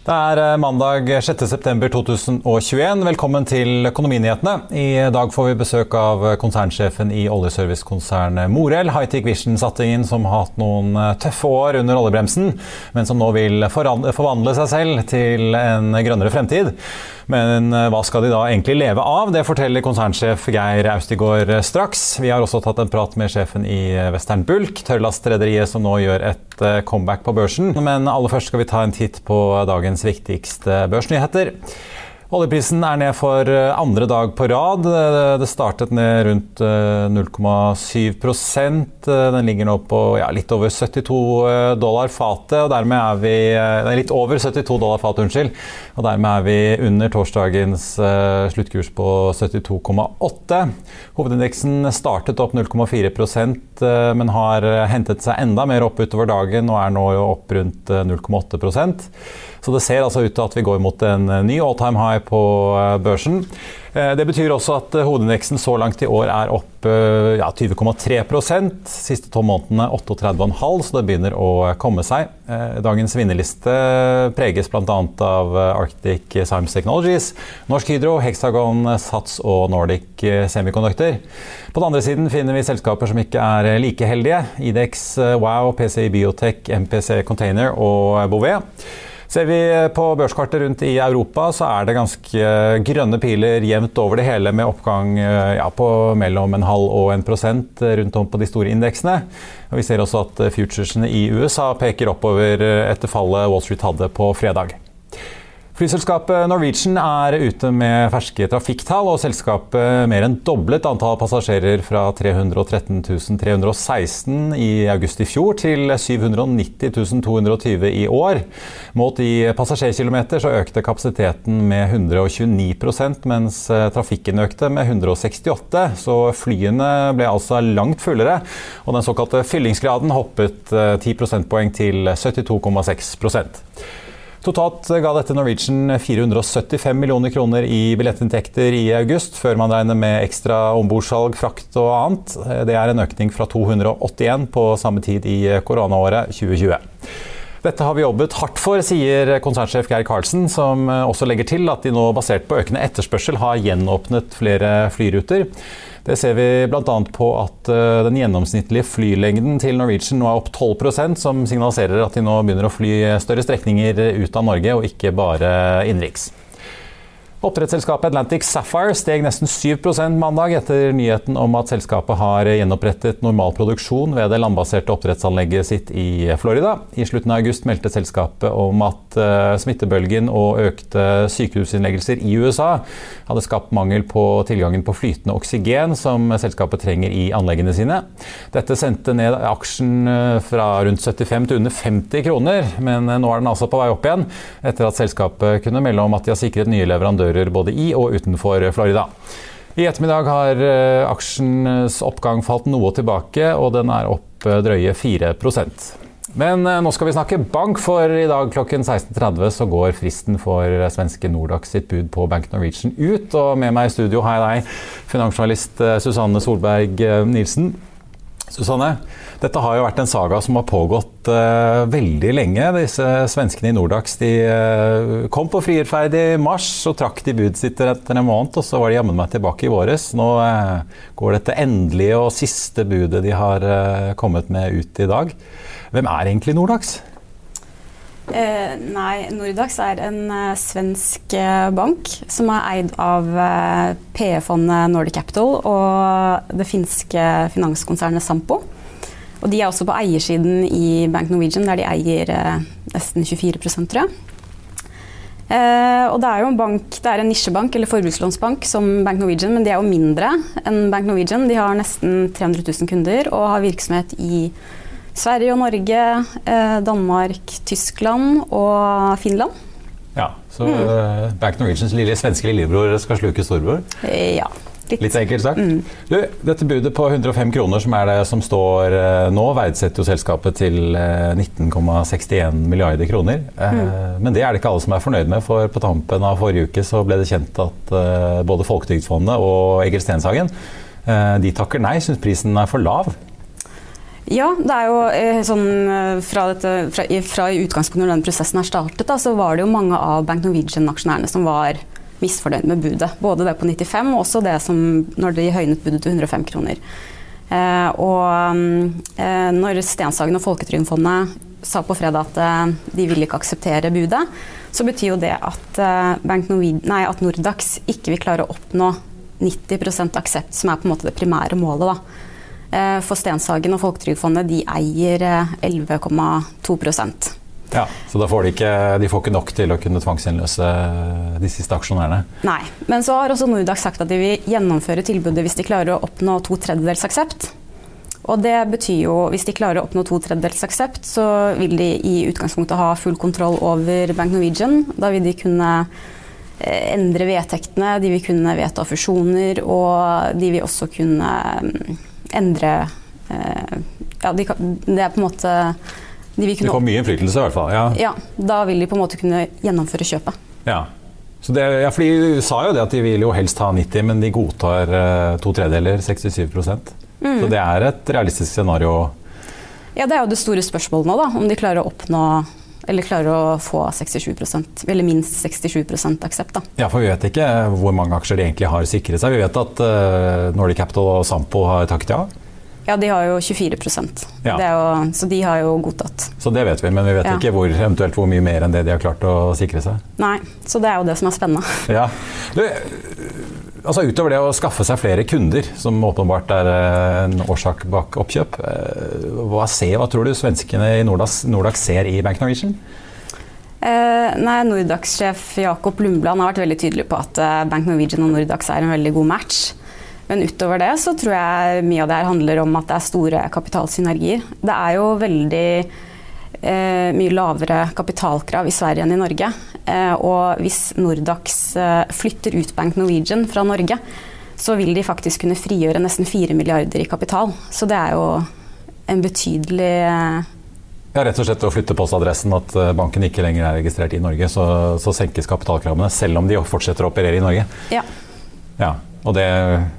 Det er eh, mandag 6.9.2021. Velkommen til Økonominyhetene. I dag får vi besøk av konsernsjefen i oljeservicekonsernet Morell, Hightech Vision-satsingen som har hatt noen eh, tøffe år under oljebremsen, men som nå vil forvandle seg selv til en grønnere fremtid. Men eh, hva skal de da egentlig leve av? Det forteller konsernsjef Geir Austigård straks. Vi har også tatt en prat med sjefen i Western Bulk, tørrlastrederiet som nå gjør et comeback på børsen. Men aller først skal vi ta en titt på dagens viktigste børsnyheter. Oljeprisen er ned for andre dag på rad. Det startet ned rundt 0,7% Den ligger nå på ja, litt over 72 dollar fatet. og dermed er vi, Litt over 72 dollar fatet, unnskyld. Og dermed er vi under torsdagens sluttkurs på 72,8. Hovedindeksen startet opp 0,4% men har hentet seg enda mer opp utover dagen og er nå opp rundt 0,8 så det ser altså ut til at vi går mot en ny all time high på børsen. Det betyr også at hovedindeksen så langt i år er opp ja, 20,3 Siste tolv månedene 38,5 så det begynner å komme seg. Dagens vinnerliste preges bl.a. av Arctic Science Technologies, Norsk Hydro, Hexagon, Sats og Nordic Semiconductor. På den andre siden finner vi selskaper som ikke er like heldige. Idex, Wow, PCI Biotech, MPC Container og Bouvet. Ser vi på børskartet rundt i Europa, så er det ganske grønne piler jevnt over det hele, med oppgang ja, på mellom en halv og en prosent rundt om på de store indeksene. Og vi ser også at futuresene i USA peker oppover etter fallet Wall Street hadde på fredag. Flyselskapet Norwegian er ute med ferske trafikktall, og selskapet mer enn doblet antall passasjerer fra 313 316 i august i fjor til 790 220 i år. Målt i passasjerkilometer så økte kapasiteten med 129% mens trafikken økte med 168 så flyene ble altså langt fullere, og den såkalte fyllingsgraden hoppet 10 prosentpoeng til 72,6 Totalt ga dette Norwegian 475 millioner kroner i billettinntekter i august, før man regner med ekstra ombordsalg, frakt og annet. Det er en økning fra 281 på samme tid i koronaåret 2020. Dette har vi jobbet hardt for, sier konsernsjef Geir Karlsen, som også legger til at de nå, basert på økende etterspørsel, har gjenåpnet flere flyruter. Det ser vi bl.a. på at den gjennomsnittlige flylengden til Norwegian nå er opp 12% som signaliserer at de nå begynner å fly større strekninger ut av Norge, og ikke bare innenriks. Oppdrettsselskapet Atlantic Sapphire steg nesten 7% mandag etter nyheten om at selskapet har gjenopprettet normal produksjon ved det landbaserte oppdrettsanlegget sitt i Florida. I slutten av august meldte selskapet om at smittebølgen og økte sykehusinnleggelser i USA hadde skapt mangel på tilgangen på flytende oksygen som selskapet trenger i anleggene sine. Dette sendte ned aksjen fra rundt 75 til under 50 kroner, men nå er den altså på vei opp igjen etter at selskapet kunne melde om at de har sikret nye leverandører både i og utenfor Florida. I ettermiddag har aksjens oppgang falt noe tilbake, og den er opp drøye 4 Men nå skal vi snakke bank, for i dag klokken 16.30 så går fristen for svenske Nordax sitt bud på Bank Norwegian ut. Og med meg i studio har jeg deg, finansjournalist Susanne Solberg Nilsen. Susanne, dette har jo vært en saga som har pågått uh, veldig lenge. Disse svenskene i Nordax de uh, kom på frierferd i mars, så trakk de budet sitt etter en måned, og så var de jammen meg tilbake i våres. Nå uh, går dette endelige og siste budet de har kommet med ut i dag. Hvem er egentlig Nordax? Eh, nei, Nordax er en eh, svensk uh, bank som er eid av eh, PE-fondet Nordic Capital og det finske finanskonsernet Sampo. Og de er også på eiersiden i Bank Norwegian, der de eier nesten 24 tror jeg. Eh, og det er jo en bank, det er en nisjebank eller forbrukslånsbank som Bank Norwegian, men de er jo mindre enn Bank Norwegian. De har nesten 300 000 kunder og har virksomhet i Sverige og Norge, eh, Danmark, Tyskland og Finland. Ja, Så mm. Back Norwegians lille svenske lillebror skal sluke storbror? Eh, ja. Litt, litt enkelt sagt. Mm. Du, dette budet på 105 kroner, som er det som står eh, nå, verdsetter jo selskapet til 19,61 eh, milliarder kroner. Eh, mm. Men det er det ikke alle som er fornøyd med, for på tampen av forrige uke så ble det kjent at både Folketrygdfondet og Egil Stenshagen de takker nei, syns prisen er for lav. Ja, det er jo sånn fra, dette, fra, fra utgangspunktet når den prosessen er startet, da, så var det jo mange av Bank Norwegian-aksjonærene som var misfornøyd med budet. Både det på 95 og også det som når de høynet budet til 105 kroner. Eh, og eh, når Stenshagen og Folketrygdfondet sa på fredag at eh, de ville ikke akseptere budet, så betyr jo det at, eh, nei, at Nordax ikke vil klare å oppnå 90% aksept, som er på en måte det primære målet. da. Eh, for Stenshagen og Folketrygdfondet de eier 11,2 eh, ja, Så da får de, ikke, de får ikke nok til å kunne tvangsinnløse de siste aksjonærene? Nei, men så har også Nordax sagt at de vil gjennomføre tilbudet hvis de klarer å oppnå to tredjedels aksept. Og det betyr jo, hvis de klarer å oppnå to tredjedels aksept, så vil de i utgangspunktet ha full kontroll over Bank Norwegian. Da vil de kunne eh, endre vedtektene, de vil kunne vedta fusjoner, og de vil også kunne mm, endre eh, Ja, de kan, det er på en måte de vil kunne... Det får mye innflytelse, i hvert fall. Ja. ja. Da vil de på en måte kunne gjennomføre kjøpet. Ja. Så det, ja, for De sa jo det at de vil jo helst ha 90, men de godtar eh, to tredeler, 67 mm. Så det er et realistisk scenario? Ja, det er jo det store spørsmålet nå, da. Om de klarer å oppnå eller klarer å få 67% eller minst 67 aksept. Da. Ja, for Vi vet ikke hvor mange aksjer de egentlig har sikret seg. Vi vet at uh, Nordic Capital og Sampo har takket ja. Ja, de har jo 24% ja. jo, Så de har jo godtatt. Så det vet vi, men vi vet ja. ikke hvor, eventuelt hvor mye mer enn det de har klart å sikre seg? Nei, så det er jo det som er spennende. Ja. Du, altså Utover det å skaffe seg flere kunder, som åpenbart er eh, en årsak bak oppkjøp, eh, hva, ser, hva tror du svenskene i Nordax, Nordax ser i Bank Norwegian? Eh, nei, Nordax-sjef Jakob Lundbland har vært veldig tydelig på at eh, Bank Norwegian og Nordax er en veldig god match. Men utover det så tror jeg mye av det her handler om at det er store kapitalsynergier. Det er jo veldig eh, mye lavere kapitalkrav i Sverige enn i Norge. Eh, og hvis Nordax eh, flytter ut Bank Norwegian fra Norge, så vil de faktisk kunne frigjøre nesten 4 milliarder i kapital. Så det er jo en betydelig eh, ja, Rett og slett å flytte postadressen, at eh, banken ikke lenger er registrert i Norge. Så, så senkes kapitalkravene, selv om de fortsetter å operere i Norge. Ja. ja. Og det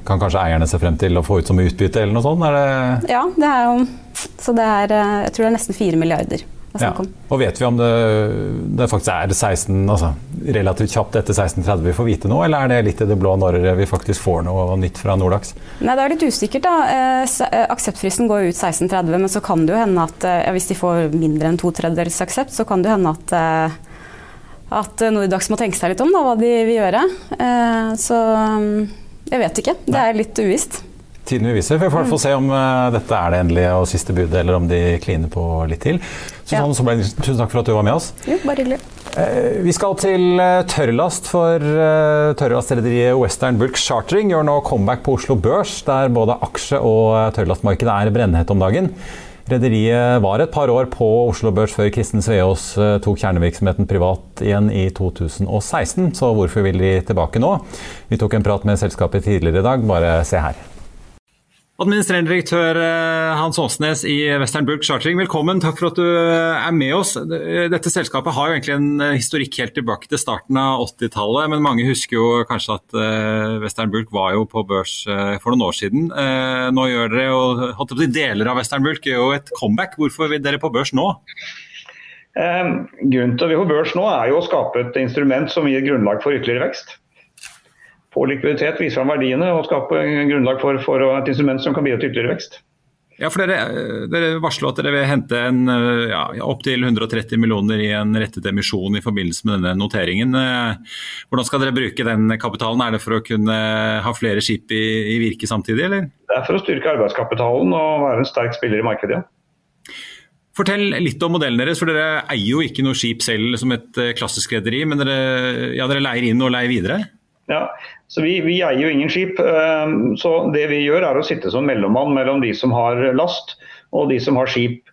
kan kanskje eierne se frem til å få ut som utbytte eller noe sånt? Det ja, det er jo Så det er eh, Jeg tror det er nesten 4 milliarder. Ja. Og vet vi om det, det faktisk er 16, altså, relativt kjapt etter 1630 vi får vite noe, eller er det litt i det blå når vi faktisk får noe nytt fra Nordax? Nei, Det er litt usikkert. da. Eh, eh, akseptfristen går ut 1630, men så kan det jo hende at ja, hvis de får mindre enn to tredjedels aksept, så kan det jo hende at at Nordax må tenke seg litt om da, hva de vil gjøre. Så mm, jeg vet ikke. Det er litt uvisst. Tiden vil vise. Vi får mm. se om uh, dette er det endelige og siste budet, eller om de kliner på litt til. Susanne ja. Ble, tusen takk for at du var med oss. Jo, bare hyggelig. Uh, vi skal til uh, tørrlast, for uh, tørrlastrederiet Western Bulk Chartering gjør nå comeback på Oslo Børs, der både aksje- og tørrlastmarkedet er brennhett om dagen. Rederiet var et par år på Oslo Børs før Kristen Sveaas eh, tok kjernevirksomheten privat igjen i 2016, så hvorfor vil de tilbake nå? Vi tok en prat med selskapet tidligere i dag, bare se her. Administrerende direktør eh, Hans Åsnes i Western Bulk Chartering, velkommen. Takk for at du eh, er med oss. Dette selskapet har jo egentlig en eh, historikk helt tilbake til starten av 80-tallet, men mange husker jo kanskje at Western Bulk var jo på børs for noen år siden. Nå gjør dere jo deler av Western Bulk gjør jo et comeback. Hvorfor vil dere på børs nå? Grunnen til at vi er på børs nå er jo å skape et instrument som gir grunnlag for ytterligere vekst få likviditet, vise fram verdiene og skape grunnlag for, for, et instrument som kan bidra til ytterligere vekst. Ja, for Dere, dere varsler at dere vil hente en, ja, opptil 130 millioner i en rettet emisjon i forbindelse med denne noteringen. Hvordan skal dere bruke den kapitalen? Er det for å kunne ha flere skip i, i virke samtidig, eller? Det er for å styrke arbeidskapitalen og være en sterk spiller i markedet. ja. Fortell litt om modellen deres, for dere eier jo ikke noe skip selv som et eh, klassisk rederi, men dere, ja, dere, leier inn og leier videre? Ja, så vi, vi, eier jo ingen skip. Eh, så det vi gjør er å sitte som mellommann mellom de som har last og de som har skip.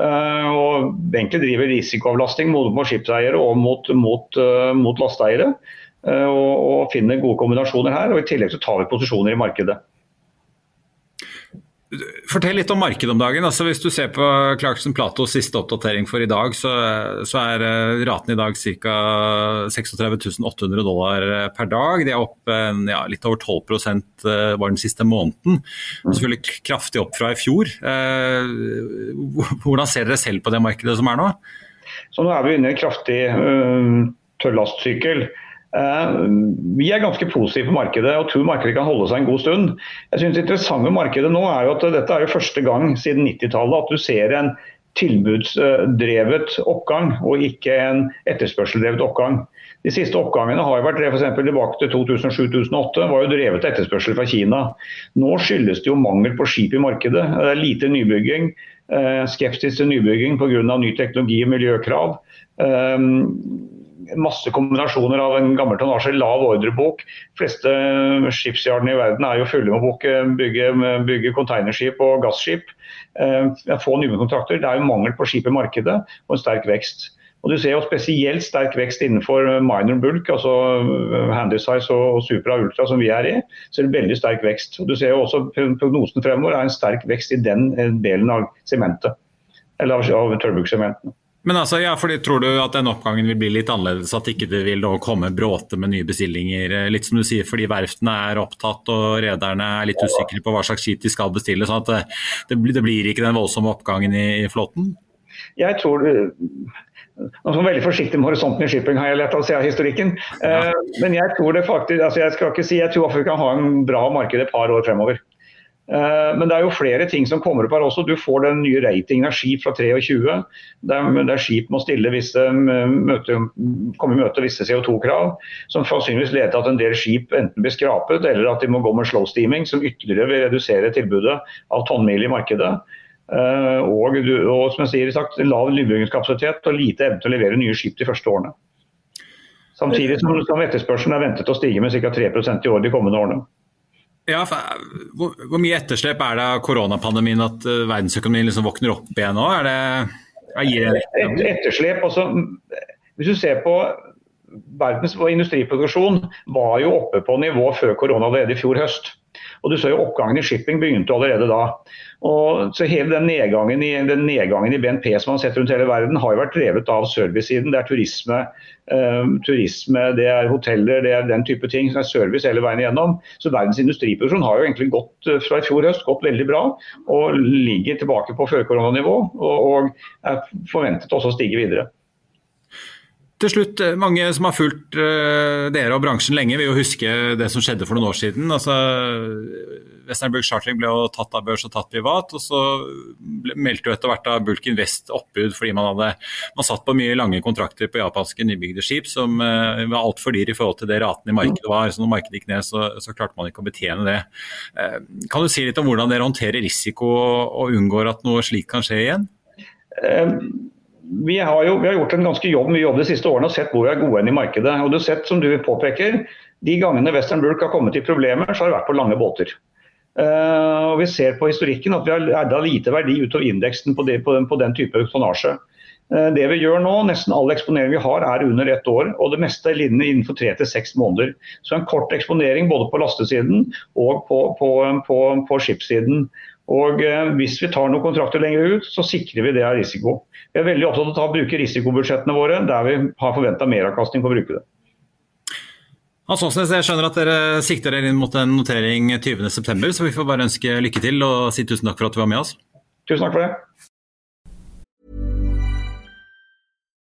Eh, og egentlig driver risikoavlasting både mot skipseiere og mot, mot, mot lasteeiere. Og, og finner gode kombinasjoner her. og I tillegg så tar vi posisjoner i markedet. Fortell litt om markedet om dagen. Altså, hvis du ser på Clarkson Platos siste oppdatering for i dag, så, så er uh, raten i dag ca. 36 800 dollar eh, per dag. De er opp ja, litt over 12 uh, var den siste måneden. Selvfølgelig kraftig opp fra i fjor. Hvordan ser dere selv på det markedet som er nå? Så nå er vi inne i en kraftig tørrlastsykkel. Eh, vi er ganske positive på markedet og tror markedet kan holde seg en god stund. Jeg synes Det interessante markedet nå er jo at dette er jo første gang siden 90-tallet at du ser en tilbudsdrevet oppgang og ikke en etterspørseldrevet oppgang. De siste oppgangene har jo vært for tilbake til 2007-2008, var jo drevet etterspørsel fra Kina. Nå skyldes det jo mangel på skip i markedet. Det er lite nybygging, eh, skepsis til nybygging pga. ny teknologi og miljøkrav. Eh, masse kombinasjoner av en gammel tonnasje, lav ordrebok. De fleste skipsjardene i verden er jo fulle med å bygge, bygge containerskip og gasskip. Eh, få nye kontrakter. Det er jo mangel på skip i markedet og en sterk vekst. Og Du ser jo spesielt sterk vekst innenfor minor bulk, altså handysize og supra ultra som vi er i. så er det veldig sterk vekst. Og Du ser jo også Prognosen fremover er en sterk vekst i den delen av sementet, eller av tørrbukssementene. Men altså, ja, fordi Tror du at den oppgangen vil bli litt annerledes? At ikke det vil komme bråte med nye bestillinger? Eh, litt som du sier, fordi verftene er opptatt og rederne er litt usikre på hva slags skip de skal bestille. sånn at eh, det, det blir ikke den voldsomme oppgangen i, i flåten? Jeg tror eh, nå er veldig forsiktig med horisonten i shipping, har jeg lett å se av historikken. Ja. Men jeg tror det faktisk, altså jeg skal ikke si, jeg tror vi kan ha en bra marked et par år fremover. Eh, men det er jo flere ting som kommer opp her også. Du får den nye ratingen av skip fra 23, der, der skip må stille visse, møte, komme i møte visse CO2-krav, som sannsynligvis leder til at en del skip enten blir skrapet, eller at de må gå med slow steaming, som ytterligere vil redusere tilbudet av tonnmil i markedet. Eh, og, og som jeg sier, sagt, lav nybyggingskapasitet og lite evne til å levere nye skip de første årene. Samtidig som, som etterspørselen er ventet å stige med ca. 3% i år de kommende årene. Ja, hvor, hvor, mye etterslep er det av koronapandemien at uh, verdensøkonomien liksom våkner opp igjen nå? Er det, er det Et, etterslep, altså, Hvis du ser på verdens industriproduksjon var jo oppe på nivå før korona allerede i fjor høst. Og du så jo Oppgangen i shipping begynte allerede da. Og så hele den nedgangen, i, den nedgangen i BNP som man har sett rundt hele verden, har jo vært drevet av servicesiden. Det er turisme, eh, turisme, det er hoteller, det er den type ting. som er service hele veien igjennom. Så verdens industriproduksjon har jo egentlig gått uh, fra i fjor høst gått veldig bra. Og ligger tilbake på førkoronanivå. Og, og er forventet også å stige videre. Til slutt, eh, mange som har fulgt uh, dere og bransjen lenge, vil jo huske det som skjedde for noen år siden. Altså, Westernburg Chartering ble jo tatt av børs og tatt privat. og Så ble, meldte jo etter hvert da Bulk Invest oppbud fordi man hadde man satt på mye lange kontrakter på japanske nybygde skip som uh, var altfor dyre i forhold til det raten i markedet var. Så når markedet gikk ned, så, så klarte man ikke å betjene det. Uh, kan du si litt om hvordan dere håndterer risiko og unngår at noe slikt kan skje igjen? Um vi har jo vi har gjort en ganske jobb, mye jobb de siste årene og sett hvor vi er gode i markedet. Og du har sett, som du påpeker, De gangene Western Bulk har kommet i problemer, så har det vært på lange båter. Uh, og Vi ser på historikken at vi har adda lite verdi utover indeksen på, det, på, den, på den, type tonnasje. Uh, det vi gjør nå, Nesten all eksponering vi har er under ett år, og det meste er innenfor tre til seks måneder. Så en kort eksponering både på lastesiden og på, på, på skipssiden. Og uh, Hvis vi tar noen kontrakter lenger ut, så sikrer vi det av risiko. Vi er veldig opptatt av å bruke risikobudsjettene våre der vi har forventa meravkastning på å bruke det. Hans Åsnes, jeg skjønner at dere sikter dere inn mot en notering 20.9, så vi får bare ønske lykke til og si tusen takk for at du var med oss. Tusen takk for det.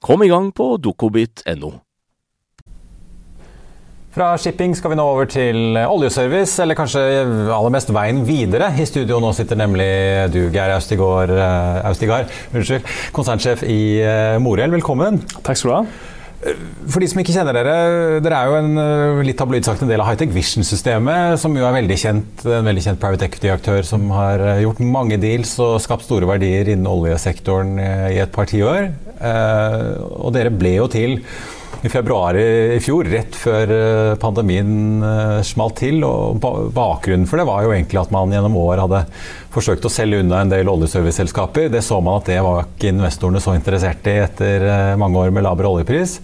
Kom i gang på dokobit.no. Fra shipping skal vi nå over til oljeservice, eller kanskje aller mest veien videre. I studio nå sitter nemlig du, Geir Austigard, Austigard unnskyld, konsernsjef i Morell. Morel. Velkommen. Takk skal du ha. For de som ikke kjenner dere, dere er jo en eh, litt tabloid sagt en del av Hightech Vision-systemet, som jo er veldig kjent, en veldig kjent private equity-aktør som har eh, gjort mange deals og skapt store verdier innen oljesektoren i et par tiår. Og dere ble jo til i februar i fjor, rett før eh, pandemien eh, smalt til. og Bakgrunnen for det var jo egentlig at man gjennom år hadde forsøkt å selge unna en del oljeserviceselskaper. Det så man at det var ikke investorene så interessert i etter eh, mange år med laber oljepris.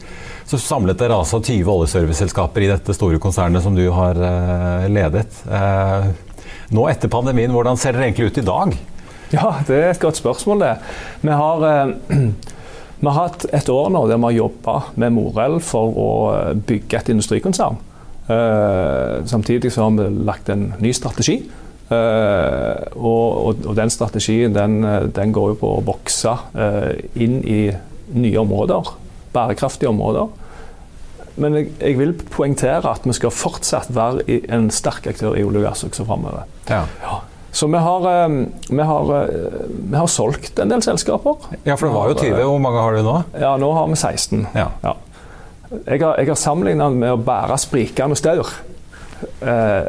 Så samlet dere altså 20 oljeserviceselskaper i dette store konsernet som du har ledet. Nå etter pandemien, hvordan ser dere egentlig ut i dag? Ja, det er et godt spørsmål, det. Vi har Vi har hatt et år nå der vi har jobba med Morell for å eh, bygge et industrikonsern. Uh, samtidig så har vi lagt en ny strategi. Uh, og, og, og, den strategien den, den, går jo på å vokse uh, inn i nye områder. Bærekraftige områder. Men jeg, jeg, vil poengtere at vi skal fortsatt være en sterk aktør i olje og gass også framover. Ja. Ja. Så vi har, eh, vi, har, eh, vi har, solgt en del selskaper. Ja, for det var jo 20. Hvor mange har du nå? Ja, Nå har vi 16. Ja. Ja. Jeg har, jeg har sammenligna med å bære sprikende staur. Eh,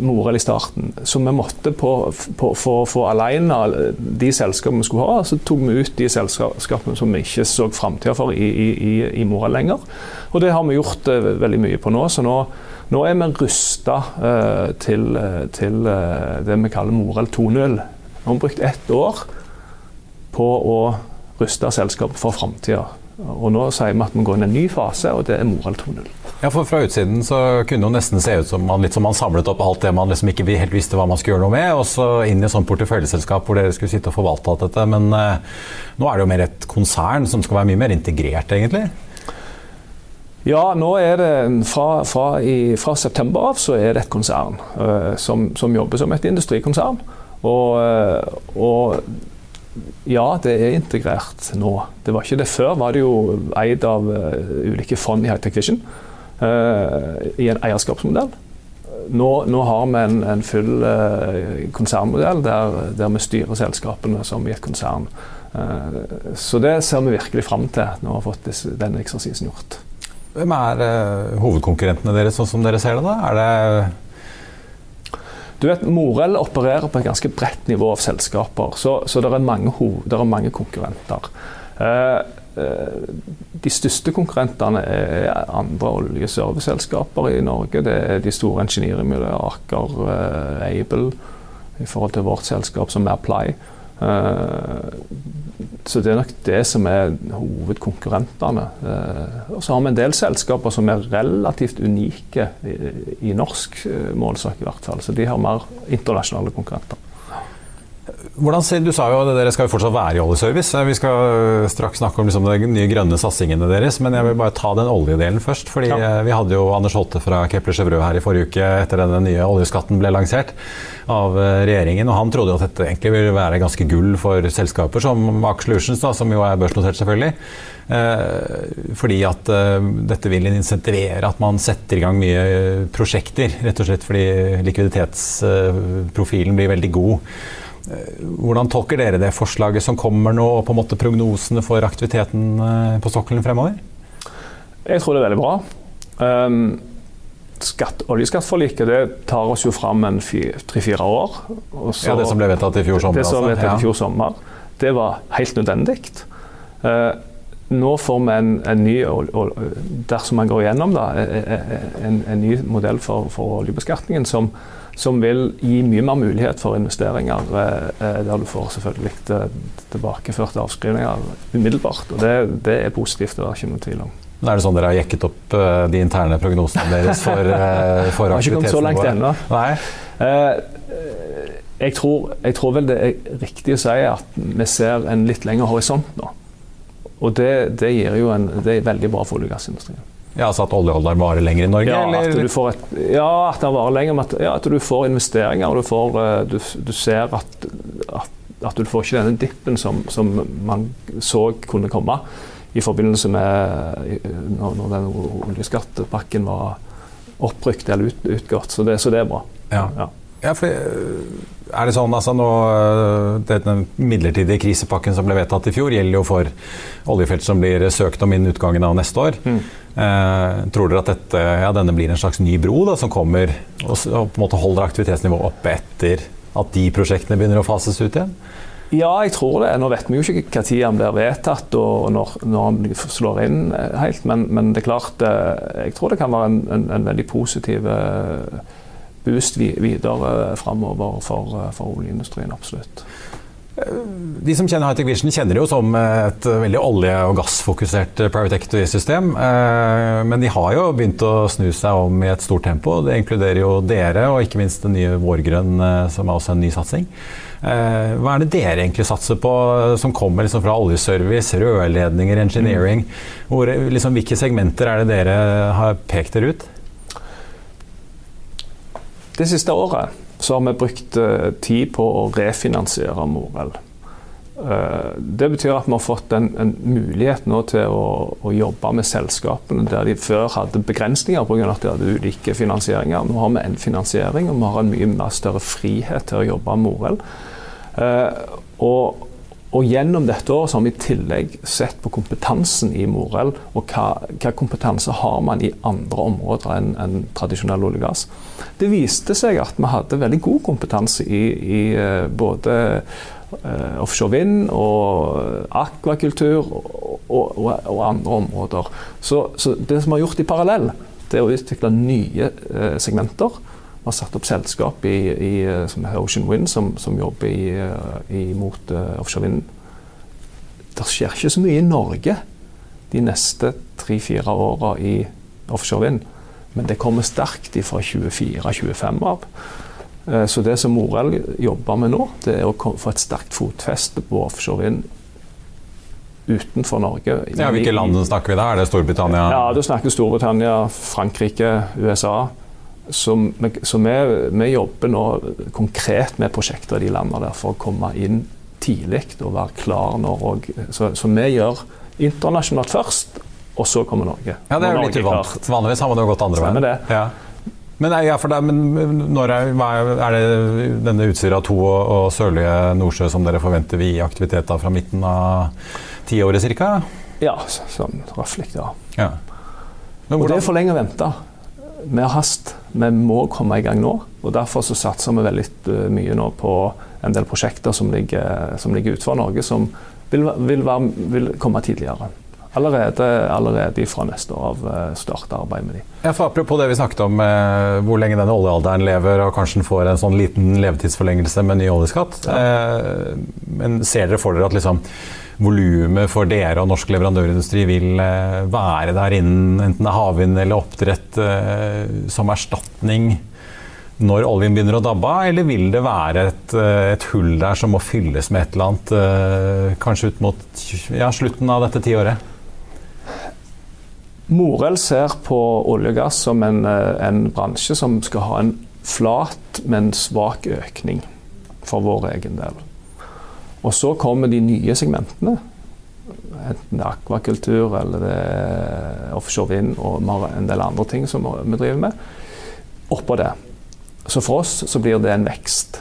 Morel i starten. Så vi måtte på, på, for å få alene de selskapene vi skulle ha, så tok vi ut de selskapene som vi ikke så framtida for i, i, i Morel lenger. Og det har vi gjort veldig mye på nå. Så nå, nå er vi rusta uh, til, uh, til det vi kaller Morel 2.0. Vi har brukt ett år på å ruste selskapet for framtida. Og nå sier vi at vi går inn i en ny fase, og det er Morel 2.0. Ja, for Fra utsiden så kunne det nesten se ut som man, som man samlet opp alt det man liksom ikke helt visste hva man skulle gjøre noe med, og så inn i et sånt porteføljeselskap hvor dere skulle sitte og forvalte alt dette. Men eh, nå er det jo mer et konsern som skal være mye mer integrert, egentlig? Ja, nå er det fra, fra, i, fra september av så er det et konsern uh, som, som, jobber som et industrikonsern. Og, uh, og ja, det er integrert nå. Det var ikke det før. var det jo eid av ulike fond i Hightech Vision. I en eierskapsmodell. Nå, nå har vi en, en full uh, konsernmodell der, der, vi styrer selskapene som i et konsern. Uh, så det ser vi virkelig fram til når vi har fått disse, denne eksersisen gjort. Hvem er uh, hovedkonkurrentene deres, sånn som dere ser det? da? Er det du vet, Morell opererer på et ganske bredt nivå av selskaper, så, så det, er mange, det er mange konkurrenter. Uh, de største konkurrentene er andre oljeserviceselskaper i Norge. Det er de store ingeniørmiljøene Aker, Aibel, i forhold til vårt selskap som er Apply. Eh, så det er nok det som er hovedkonkurrentene. Og så har vi en del selskaper som er relativt unike i norsk målsak, i hvert fall. Så de har mer internasjonale konkurrenter. Hvordan ser, du sa jo at dere skal jo fortsatt være i oljeservice. Vi skal straks snakke om liksom de nye grønne satsingene deres, men jeg vil bare ta den oljedelen først. fordi ja. Vi hadde jo Anders Holte fra Kepler Chevreux her i forrige uke etter denne nye oljeskatten ble lansert av regjeringen. og Han trodde at dette egentlig ville være ganske gull for selskaper som Aker Solutions, da, som jo er børsnotert selvfølgelig. Eh, fordi at eh, dette vil insentivere at man setter i gang mye prosjekter. Rett og slett fordi likviditetsprofilen blir veldig god. Eh, hvordan tolker dere det forslaget som kommer nå, og på en måte prognosene for aktiviteten på sokkelen fremover? Jeg tror det er veldig bra. Um, skatt, oljeskattforliket det tar oss jo fram en tre-fire år. Så, ja, Det som ble vedtatt i fjor sommer? Det som ble vedtatt i fjor sommer. Det var helt nødvendig. Uh, nå får vi en, en ny, og, dersom man går igjennom da, en, en ny modell for, for oljebeskatningen som, som, vil gi mye mer mulighet for investeringer, eh, eh der du får selvfølgelig tilbakeførte avskrivninger umiddelbart. og Det, det er positivt, det er ikke noen tvil om. Er det sånn dere har jekket opp de interne prognosene deres for, for aktivitetsnivået? Har ikke kommet så langt ennå. Jeg, tror, jeg tror vel det er riktig å si at vi ser en litt lengre horisont nå. Og det, det, gir jo en, det er veldig bra for olje- og gassindustrien. Ja, altså At oljeholderen varer lenger i Norge? Ja, at du får, et, ja, at den varer lenger, at, ja, at du får investeringer. og Du, får, eh, du, du ser at, at, at, du får ikke denne dippen som, som, man så kunne komme i forbindelse med når, når den oljeskattepakken var opprykt eller ut, utgått. Så det, så det er bra. Ja. Ja. For eh, er det sånn, altså nå, eh, Den midlertidige krisepakken som ble vedtatt i fjor, gjelder jo for oljefelt som blir søkt om innen utgangen av neste år. Mm. Eh, tror dere at dette, ja, denne blir en slags ny bro da, som kommer og, og på en måte holder aktivitetsnivået oppe etter at de prosjektene begynner å fases ut igjen? Ja, jeg tror det. Nå vet vi jo ikke når han blir vedtatt og når, når han slår inn eh, helt, men, men, det er klart, jeg tror det kan være en, en, en veldig positiv boost videre framover for, for oljeindustrien. Absolutt. De som kjenner Hightech Vision, kjenner det jo som et veldig olje- og gassfokusert private equity-system. Eh, men de har jo begynt å snu seg om i et stort tempo. Det inkluderer jo dere, og ikke minst den nye Vårgrønn, eh, som er også en ny satsing. Eh, hva er det dere egentlig satser på, som kommer liksom fra oljeservice, rørledninger, engineering? Hvor, liksom, hvilke segmenter er det dere har pekt dere ut? Det siste året så har vi brukt uh, tid på å refinansiere Morell. Uh, det betyr at vi har fått en, en mulighet nå til å, å, jobbe med selskapene der de før hadde begrensninger pga. at de hadde ulike finansieringer. Nå har vi en finansiering, og vi har en mye mer større frihet til å jobbe med Morell. Uh, og og Gjennom dette året har vi i tillegg sett på kompetansen i Morell. Og hva, hva kompetanse har man i andre områder enn en tradisjonell olje og gass. Det viste seg at vi hadde veldig god kompetanse i, i eh, både uh, offshore vind og akvakultur og, og, og andre områder. Så, så, det som vi har gjort i parallell, det er å utvikle nye uh, segmenter. Vi har satt opp selskap i, i, som heter Ocean Wind, som, som jobber i, i, mot uh, offshore vind. Det skjer ikke så mye i Norge de neste tre-fire åra i offshore vind, men det kommer sterkt fra 24-25 av. Uh, så det som Morell jobber med nå, det er å få et sterkt fotfeste på offshore vind utenfor Norge. Ja, Hvilke land snakker vi da? Er det Storbritannia? Ja, Du snakker Storbritannia, Frankrike, USA. Så, vi, så vi, vi, jobber nå konkret med prosjekter i de landene der for å komme inn tidlig og være klar når òg. så, så, vi gjør internasjonalt først, og så kommer Norge. Ja, Det er jo litt uvant. Vanligvis har man jo gått andre veien. Det. Ja. Men, ja, det, men når er, er, det denne Utsira 2 og, og Sørlige Nordsjø som dere forventer vi i aktivitet fra midten av tiåret ca.? Ja, sånn røftlig, ja. ja. Og det er for lenge å vente vi har hast. Vi må komme i gang nå. og Derfor så satser vi veldig eh, mye nå på en del prosjekter som ligger, som ligger utenfor Norge, som vil, vil, være, vil komme tidligere. Allerede, allerede fra neste år av eh, starte arbeid med de. Ja, for Apropos det vi snakket om, eh, hvor lenge denne oljealderen lever, og kanskje den får en sånn liten levetidsforlengelse med ny oljeskatt. Ja. Eh, men ser dere for dere at liksom volumet for dere og norsk leverandørindustri vil eh, være der innen enten det er havvind eller oppdrett eh, som erstatning når oljen begynner å dabbe av, eller vil det være et, eh, et, hull der som må fylles med et eller annet, kanskje ut mot ja, slutten av dette tiåret? Morell ser på olje og gass som en, en, bransje som skal ha en flat, men svak økning for vår egen del. Og så kommer de nye segmentene. Enten det er akvakultur eller det er offshore vind og en del andre ting som vi driver med. Oppå det. Så for oss så blir det en vekst.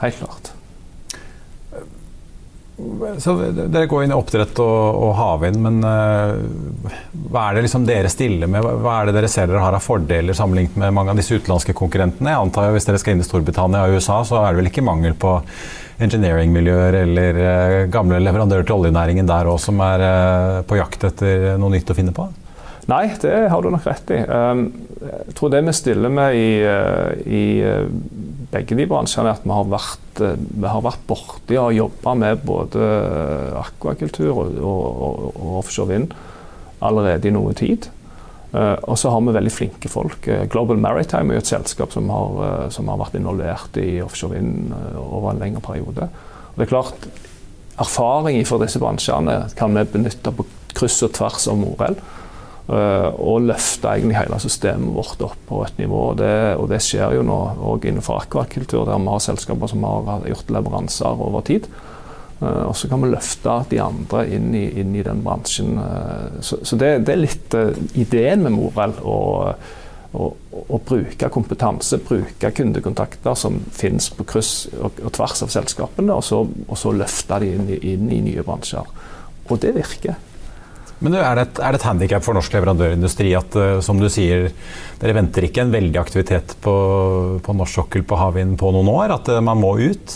Helt klart. Så Dere går inn i oppdrett og, og havvind, men uh, hva er det liksom dere stiller med? Hva er det dere ser dere har av fordeler sammenlignet med mange av disse utenlandske konkurrentene? Jeg antar jo Hvis dere skal inn i Storbritannia og USA, så er det vel ikke mangel på engineering-miljøer eller uh, gamle leverandører til oljenæringen der òg som er uh, på jakt etter noe nytt å finne på? Nei, det har du nok rett i. Um, jeg tror det vi stiller med i, i begge de bransjene er at vi har vært, eh, vi vært borti og jobba med både akvakultur og, og, og, offshore vind allerede i noe tid. Uh, og så har vi veldig flinke folk. Uh, Global Maritime er et selskap som har, uh, som har vært involvert i offshore vind over en lengre periode. Og det er klart, Erfaring fra disse bransjene kan vi benytte på kryss og tvers av Morell. Og løfte egentlig hele systemet vårt opp på et nivå. Og det, og det skjer jo nå òg innenfor akvakultur, der vi har selskaper som har gjort leveranser over tid. Uh, og så kan vi løfte de andre inn i, inn i den bransjen. Uh, så, så det, det, er litt ideen med Morell. Å bruke kompetanse, bruke kundekontakter som finnes på kryss og, og tvers av selskapene, og så, og så løfte de inn, inn i nye bransjer. Og det virker. Men er det et, er et handikap for norsk leverandørindustri at som du sier, dere venter ikke en veldig aktivitet på, på norsk sokkel på havvind på noen år? At man må ut?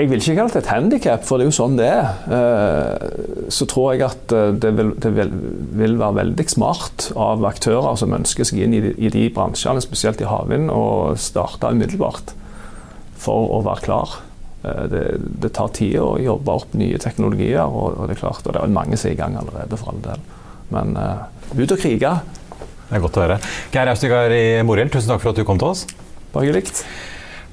Jeg vil ikke kalle det et handikap, for det er jo sånn det er. Uh, så tror jeg at det, vil, det vil, være veldig smart av aktører som ønsker seg inn i de, i de bransjene, spesielt i havvind, å starte umiddelbart for å være klar. Eh, det, det, tar tid å jobbe opp nye teknologier, og, og, det er klart, og det er mange som er i gang allerede, for all del. Men ut og krige. Det er godt å høre. Geir Austegard i Morild, tusen takk for at du kom til oss. Bare likt.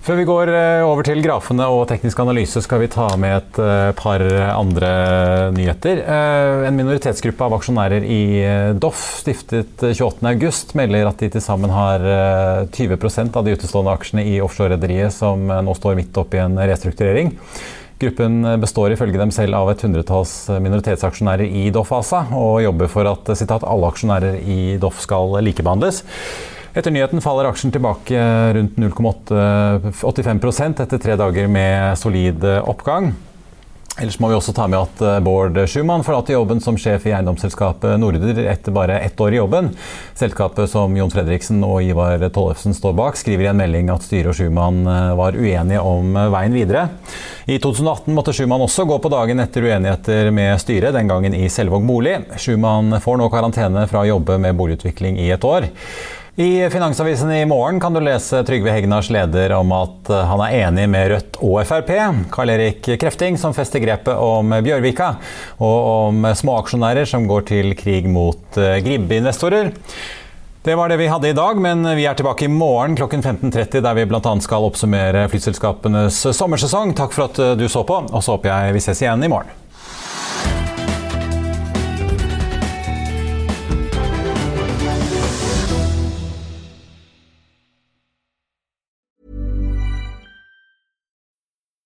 Før vi går eh, over til grafene og teknisk analyse, skal vi ta med et eh, par andre nyheter. Eh, en minoritetsgruppe av aksjonærer i Doff, stiftet 28.8, melder at de til sammen har 20% av de utestående aksjene i offshorerederiet, som nå står midt oppe i en restrukturering. Gruppen består ifølge dem selv av et hundretalls minoritetsaksjonærer i Doff ASA, og jobber for at citat, alle aksjonærer i Doff skal likebehandles. Etter nyheten faller aksjen tilbake rundt 0,85% etter tre dager med solid oppgang. Ellers må vi også ta med at eh, Bård Schumann forlater jobben som sjef i eiendomsselskapet Norder etter bare ett år i jobben. Selskapet som Jon Fredriksen og Ivar Tollefsen står bak, skriver i en melding at styret og Schumann eh, var uenige om eh, veien videre. I 2018 måtte Schumann også gå på dagen etter uenigheter med styret, den gangen i Selvåg bolig. Schumann får nå karantene fra å jobbe med boligutvikling i et år. I Finansavisen i morgen kan du lese Trygve Hegnars leder om at eh, han er enig med Rødt og Frp. Karl Erik Krefting som fester grepet om Bjørvika, og om småaksjonærer som går til krig mot gribbeinvestorer. Det var det vi hadde i dag, men vi er tilbake i morgen klokken 15.30 der vi bl.a. skal oppsummere flyselskapenes sommersesong. Takk for at eh, du så på, og så håper jeg vi ses igjen i morgen.